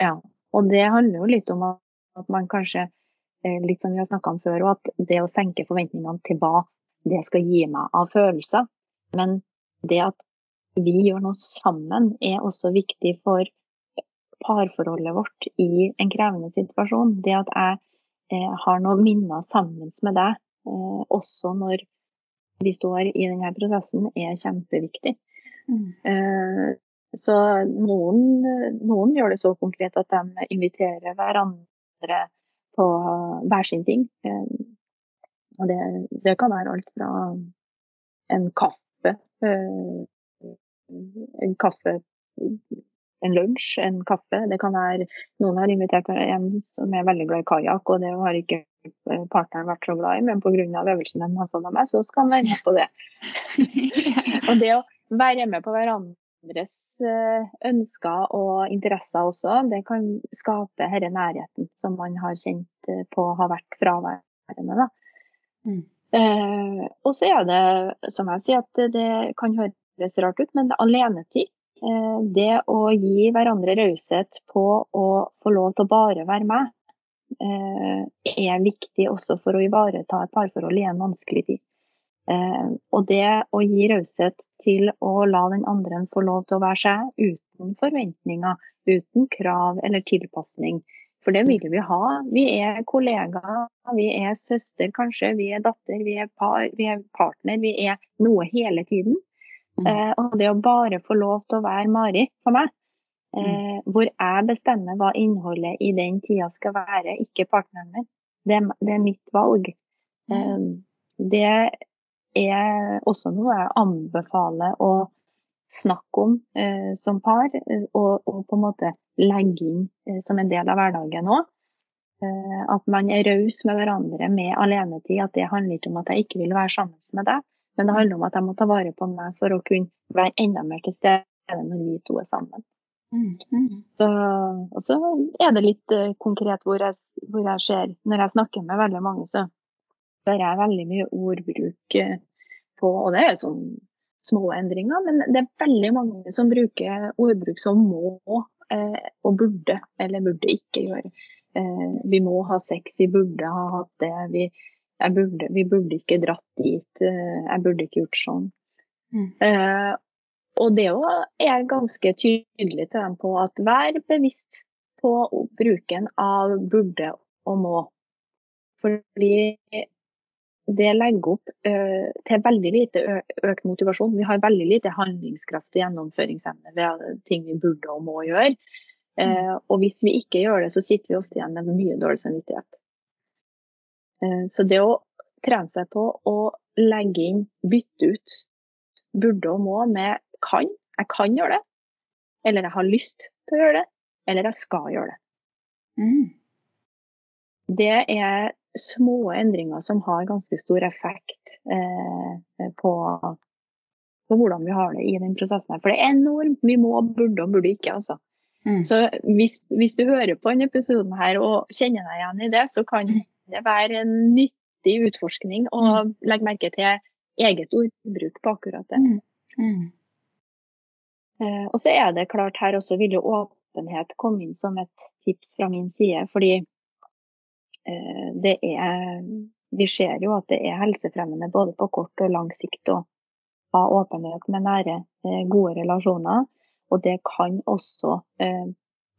ja. Og det handler jo litt om at man kanskje, eh, litt som vi har snakka om før, at det å senke forventningene til hva det skal gi meg av følelser. Men det at vi gjør noe sammen, er også viktig for parforholdet vårt i en krevende situasjon. Det at jeg har noen minner sammen med deg, eh, også når vi står i denne prosessen, er kjempeviktig. Mm. Eh, så noen, noen, gjør det så konkret at de inviterer hverandre på hver sin ting. Eh, og det, det kan være alt fra en kaffe, eh, en kaffe en lunsj, en kaffe. Det kan være Noen har invitert en som er veldig glad i kajakk, og det har ikke partneren vært så glad i, men pga. øvelsen de har fått av meg, så skal han være med på det. [LAUGHS] og det å være med på hverandres Eh, ønsker og interesser også, det kan skape denne nærheten som man har kjent eh, på har vært fraværende. Mm. Eh, og så er det, som jeg sier, at det kan høres rart ut, men alenetid. Eh, det å gi hverandre raushet på å få lov til å bare være med, eh, er viktig også for å ivareta et parforhold i en vanskelig tid. Eh, og det å gi raushet til å la den andre få lov til å være seg uten forventninger, uten krav eller tilpasning. For det vil vi ha. Vi er kollegaer, vi er søster kanskje, vi er datter, vi er, par, vi er partner. Vi er noe hele tiden. Mm. Eh, og det å bare få lov til å være Marit for meg, eh, mm. hvor jeg bestemmer hva innholdet i den tida skal være, ikke partneren min, det, det er mitt valg. Eh, det er også noe jeg anbefaler å snakke om eh, som par, eh, og, og, på en måte legge inn eh, som en del av hverdagen òg. Eh, at man er raus med hverandre med alenetid. At det handler ikke om at jeg ikke vil være sammen med deg, men det handler om at jeg må ta vare på meg for å kunne være enda mer til stede når vi to er sammen. Mm, mm. Så, og så er det litt uh, konkret hvor jeg, hvor jeg, ser Når jeg snakker med veldig mange, så hører jeg veldig mye ordbruk uh, på Og det er jo sånn små endringer, men det er veldig mange som bruker ordbruk som må uh, og burde, eller burde ikke gjøre. Vi må ha sex, vi burde ha hatt det. Vi, burde, vi burde ikke dratt dit. Eh, jeg burde ikke gjort sånn. Mm. Eh, og det er jeg ganske tydelig til dem på at vær bevisst på bruken av burde og må. Fordi det legger opp uh, til veldig lite økt motivasjon. Vi har veldig lite handlingskraft og gjennomføringsevne ved ting vi burde og må gjøre. Uh, og hvis vi ikke gjør det, så sitter vi ofte igjen med mye dårlig samvittighet. Uh, så det å trene seg på å legge inn, bytte ut burde og må med kan. Jeg kan gjøre det. Eller jeg har lyst til å gjøre det. Eller jeg skal gjøre det. Mm. Det er små endringer som har ganske stor effekt eh, på, på, hvordan vi har det i den prosessen. her. For det er enormt mye må, burde og burde ikke. altså. Mm. Så hvis, hvis, du hører på denne episoden her og kjenner deg igjen i det, så kan mm. Det være en nyttig utforskning å mm. legge merke til eget ordbruk på akkurat det. Mm. mm. Eh, og så er det klart her også vil jo åpenhet komme inn som et tips fra min side. fordi Eh, det er Vi ser jo at det er helsefremmende både på kort og lang sikt å ha åpenhet med nære, eh, gode relasjoner. Og det kan også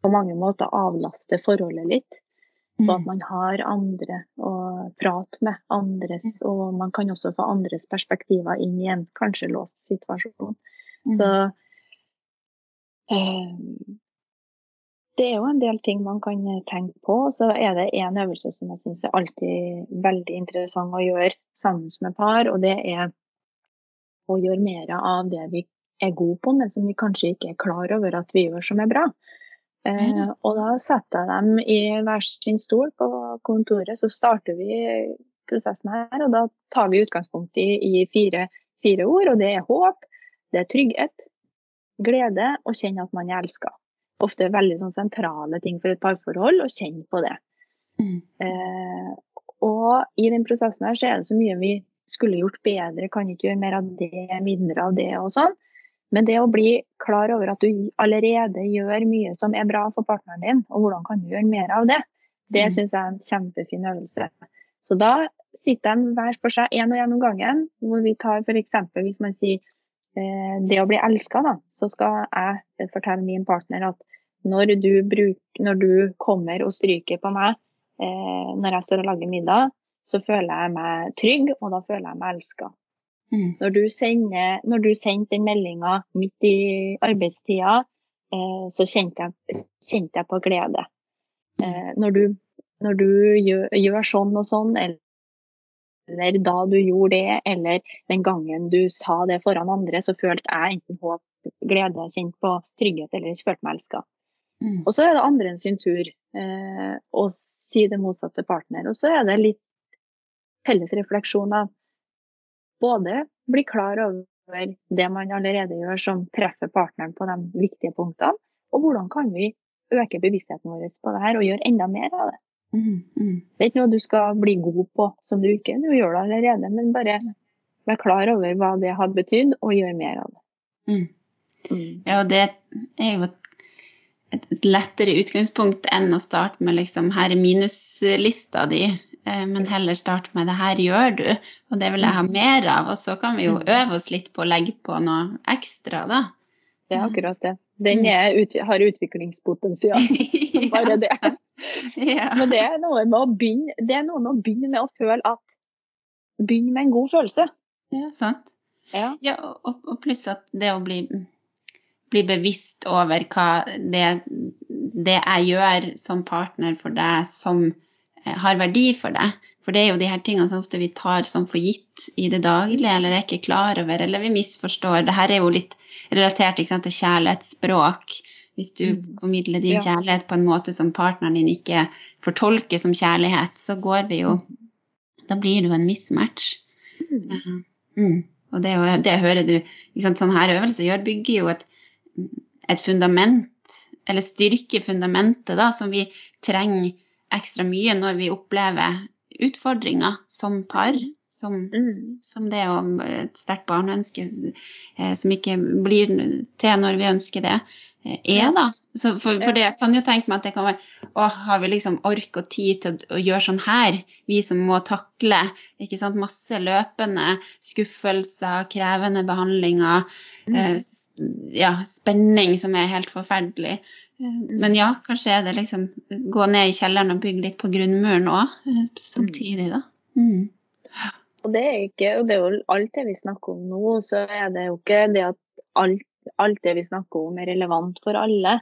på mange måter avlaste forholdet litt. Så at mm. man har andre å prate med, andres, mm. og man kan også få andres perspektiver inn i en kanskje låst situasjon. Mm. Så eh, det er jo en del ting man kan eh, tenke på. Så er det en øvelse som jeg syns er alltid veldig interessant å gjøre sammen med par, og det er å gjøre mer av det vi er gode på, men som vi kanskje ikke er klar over at vi gjør som er bra. Eh, og da setter jeg dem i hver sin stol på kontoret, så starter vi prosessen her. Og da tar vi utgangspunkt i, i fire fire ord, og det er håp, det er trygghet, glede og kjenne at man er elska. Ofte veldig sånn sentrale ting for et parforhold, å kjenne på det. Mm. Eh, og i den prosessen her så er det så mye vi skulle gjort bedre, kan ikke gjøre mer av det, mindre av det og sånn. Men det å bli klar over at du allerede gjør mye som er bra for partneren din, og hvordan kan du gjøre mer av det, det mm. syns jeg er en kjempefin øvelse. Så da sitter de hver for seg én og én om gangen, hvor vi tar f.eks. hvis man sier eh, det å bli elska, da, så skal jeg fortelle min partner at når du, bruk, når du kommer og stryker på meg eh, når jeg står og lager middag, så føler jeg meg trygg, og da føler jeg meg elska. Mm. Når, du sender, når du sendte den meldinga midt i arbeidstida, eh, så kjente jeg, kjente jeg, på glede. Eh, når du, når du gjør, gjør, sånn og sånn, eller, eller da du gjorde det, eller den gangen du sa det foran andre, så følte jeg enten håp, glede, kjent på trygghet eller ikke følte meg elska. Mm. Og så er det andre sin tur eh, å si det motsatte partner. Og så er det litt felles refleksjon av både bli klar over det man allerede gjør som treffer partneren på de viktige punktene, og hvordan kan vi øke bevisstheten vår på det her og gjøre enda mer av det. Mm, mm. Det er ikke noe du skal bli god på som du ikke du gjør det allerede, men bare vær klar over hva det har betydd, og gjøre mer av det. Mm. mm. Ja, og det er jo et, et, lettere utgangspunkt enn å starte med liksom her er minuslista di, men heller start med 'det her gjør du', og det vil jeg ha mm. mer av. Og så kan vi jo mm. øve oss litt på å legge på noe ekstra, da. Det er akkurat det. Den mm. er, har utviklingspotensial som [LAUGHS] bare det. Men det er, noe med å begynne, det er noe med å begynne med å føle at Begynn med en god følelse. Ja, sant. Ja, ja og, og, pluss at det å bli, bli bevisst over hva det, det jeg gjør som partner for deg, som Eh, har verdi for deg. For det er jo de her tingene som ofte vi tar som for gitt i det daglige, eller er ikke klar over, eller vi misforstår. Det her er jo litt relatert sant, til kjærlighetsspråk. Hvis du mm. formidler din kjærlighet på en måte som partneren din ikke fortolker som kjærlighet, så går vi jo. Da blir det jo en mismatch. Mm. Mm. Og det, det hører du sant, Sånn her øvelse gjør, bygger jo et, et fundament, eller styrker fundamentet, da, som vi trenger ekstra mye når vi opplever utfordringer som par. Som, mm. som det å et sterkt barneønske eh, som ikke blir til når vi ønsker det, eh, er, da. Så for, for det, jeg kan jo tenke meg at det kan være Å, har vi liksom ork og tid til å, å, gjøre sånn her? Vi som må takle ikke sant, masse løpende skuffelser, krevende behandlinger, mm. eh, ja, spenning som er helt forferdelig. Men ja, kanskje er det liksom gå ned i kjelleren og bygge litt på grunnmuren òg, eh, samtidig, da. Mm. Og det, er ikke, og det er jo alt det vi snakker om nå, så er det jo ikke det at alt, alt det vi snakker om er relevant for alle.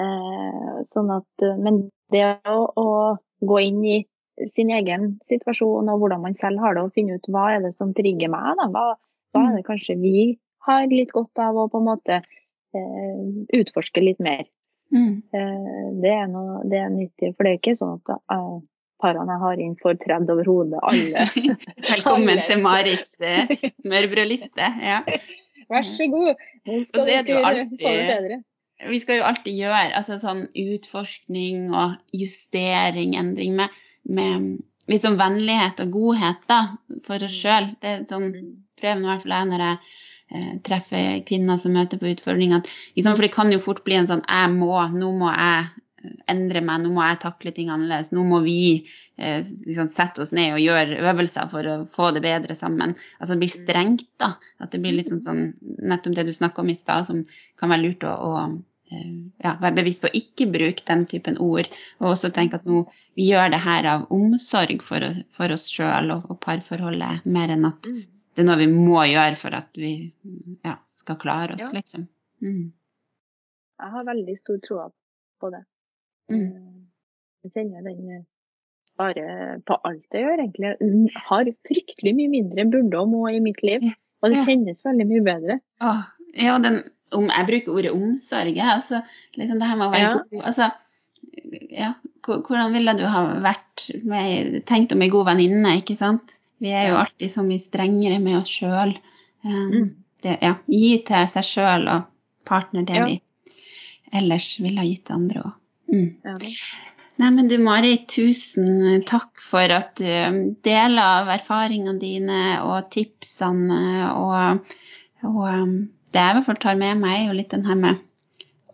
Eh, sånn at, men det å, å, gå inn i sin egen situasjon og hvordan man selv har det, og finne ut hva er det som trigger meg, da? Hva, hva er det kanskje vi har litt godt av å på en måte eh, utforske litt mer. Mm. Eh, det, er noe, det, er nyttig, for det er ikke sånn at uh, parene jeg har inn, får tredd over hodet alle. [LAUGHS] Velkommen alle. til Maris uh, smørbrødliste. Ja. Vær så god. Nå skal dere alltid, få det bedre. Vi skal jo alltid gjøre altså, sånn utforskning og justering, endring, med, med litt sånn vennlighet og godhet da, for oss sjøl. Det er sånn, mm. prøver i hvert fall jeg når jeg eh, treffer kvinner som møter på utfordringer. Liksom, for det kan jo fort bli en sånn 'jeg må', nå må jeg eh, endre meg, nå må jeg takle ting annerledes. Nå må vi eh, liksom, sette oss ned og gjøre øvelser for å få det bedre sammen. Altså det blir strengt, da. At det blir litt sånn, sånn nettopp det du snakka om i stad, som kan være lurt å, å eh, ja, være bevisst på å ikke bruke den typen ord. Og også tenke at nå, vi gjør det her av omsorg for, for oss sjøl og, og parforholdet, mer enn at mm det er noe vi må gjøre for at vi ja, skal klare oss, ja. liksom. Mm. Jeg har veldig stor tro på det. Mm. Eh, jeg kjenner den eh, bare på alt jeg gjør, egentlig. Jeg har fryktelig mye mindre burde og må i mitt liv. Og det kjennes veldig mye bedre. Åh, ja, den, om, jeg bruker ordet omsorg. Altså, liksom det her med å være ja. god altså, ja, Hvordan ville du ha vært med, tenkt om ei god venninne, ikke sant? Vi er jo alltid så mye strengere med oss sjøl Um, Mm. ja, gi til seg sjøl og partner det Ja. vi ellers ville ha gitt til andre òg. Mm. Ja. Nei, men du Mari, tusen takk for at du um, deler av erfaringene dine og tipsene. Og, og um, det jeg i hvert fall tar med meg, er jo litt den her med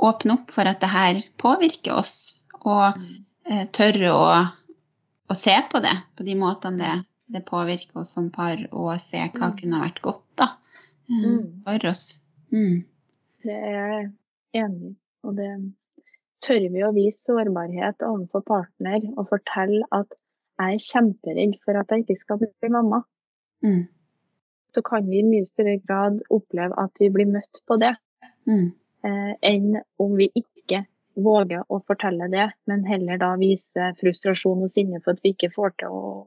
åpne opp for at det her påvirker oss, og eh, tørre å, å se på det på de måtene det, det påvirker oss som par, og se hva Mm. kunne vært godt da, eh, Mm. for oss. Mm. Det er jeg enig i. Og det tør vi å vise sårbarhet overfor partner og fortelle at jeg er kjemperedd for at jeg ikke skal bli mamma. Mm. Så kan vi i mye større grad oppleve at vi blir møtt på det, Mm. eh, enn om vi ikke våger å fortelle det, men heller da vise frustrasjon og sinne for at vi ikke får til å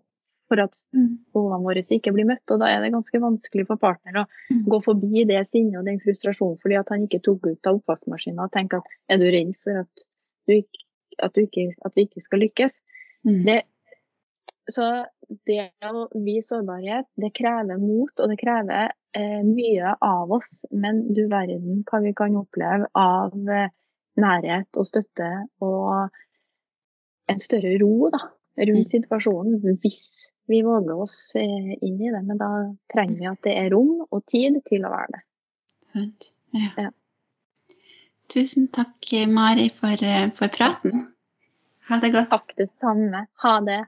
for at behovene våre ikke blir møtt. Og da er det ganske vanskelig for partner å Mm. gå forbi det sinnet og den frustrasjonen fordi at han ikke tok ut av oppvaskmaskinen og tenke at er du redd for at, du ikke, at, du ikke, at vi ikke skal lykkes? Mm. Det, så det å vise sårbarhet, det krever mot, og det krever eh, mye av oss. Men du verden hva vi kan oppleve av eh, nærhet og støtte og en større ro da, rundt situasjonen hvis vi våger oss eh, inn i det. Men da trenger vi at det er rom og tid til å være det. Sant. Ja. Ja. Tusen takk, Mari, for, eh, for praten. Ha det godt. Takk det samme. Ha det.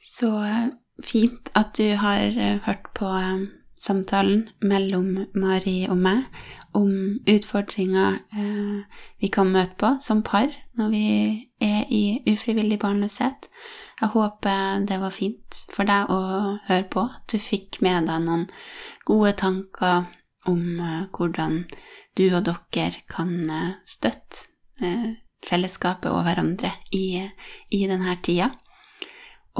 Så eh, fint at du har hørt på samtalen mellom Mari og meg om utfordringer eh, vi kan møte på som par når vi er i ufrivillig barnløshet. Jeg håper det var fint for deg å høre på, at du fikk med deg noen gode tanker om eh, hvordan du og dere kan eh, støtte eh, fellesskapet og hverandre i, i denne tida.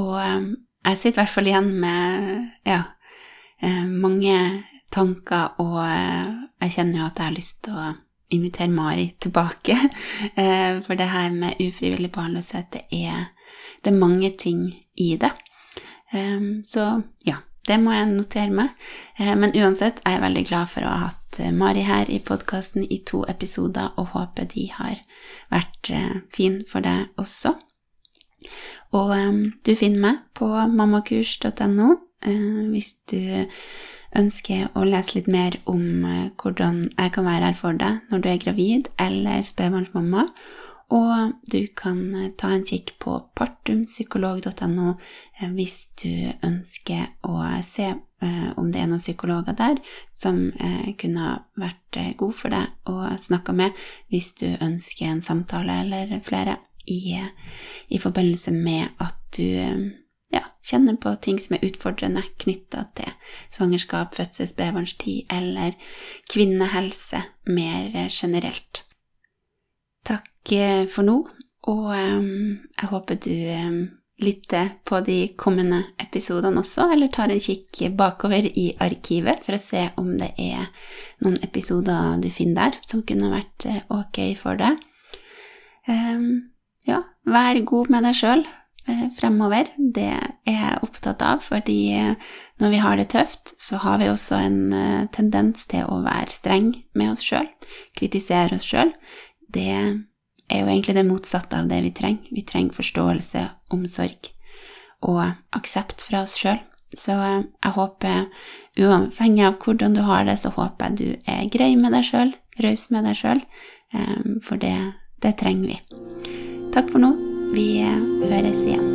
Og eh, jeg sitter i hvert fall igjen med ja, mange tanker, og eh, jeg kjenner jo at jeg har lyst til å invitere Mari tilbake. [LAUGHS] Eh, For det her med ufrivillig barnløshet, det er, det er mange ting i det. Eh, Så ja, det må jeg notere meg. Eh, Men uansett er jeg veldig glad for å ha hatt eh, Mari her i podkasten i to episoder, og håper de har vært eh, fin for deg også. Og du finner meg på mammakurs.no eh, hvis du ønsker å lese litt mer om eh, hvordan jeg kan være her for deg når du er gravid eller spedbarnsmamma. Og du kan eh, ta en kikk på partumpsykolog.no eh, hvis du ønsker å se eh, om det er noen psykologer der som eh, kunne vært eh, god for deg å snakke med hvis du ønsker en samtale eller flere i, i forbindelse med at du eh, ja, kjenner på ting som er utfordrende knytta til svangerskap, fødsel, spedbarnstid eller kvinnehelse mer eh, generelt. Takk eh, for nå, og eh, jeg håper du lytter på de kommende episodene også, eller tar en kikk bakover i arkivet for å se om det er noen episoder du finner der som kunne vært ok for deg. Ja, vær god med deg sjøl fremover. Det er jeg opptatt av, fordi eh, når vi har det tøft, så har vi også en eh, tendens til å være streng med oss sjøl, kritisere oss sjøl. Det er jo egentlig det motsatte av det vi trenger. Vi trenger forståelse, omsorg og aksept fra oss sjøl. Så eh, jeg håper, uavhengig av hvordan du har det, så håper jeg du er grei med deg sjøl, raus med deg sjøl, for det, det trenger vi. Takk for nå. Vi høres igjen.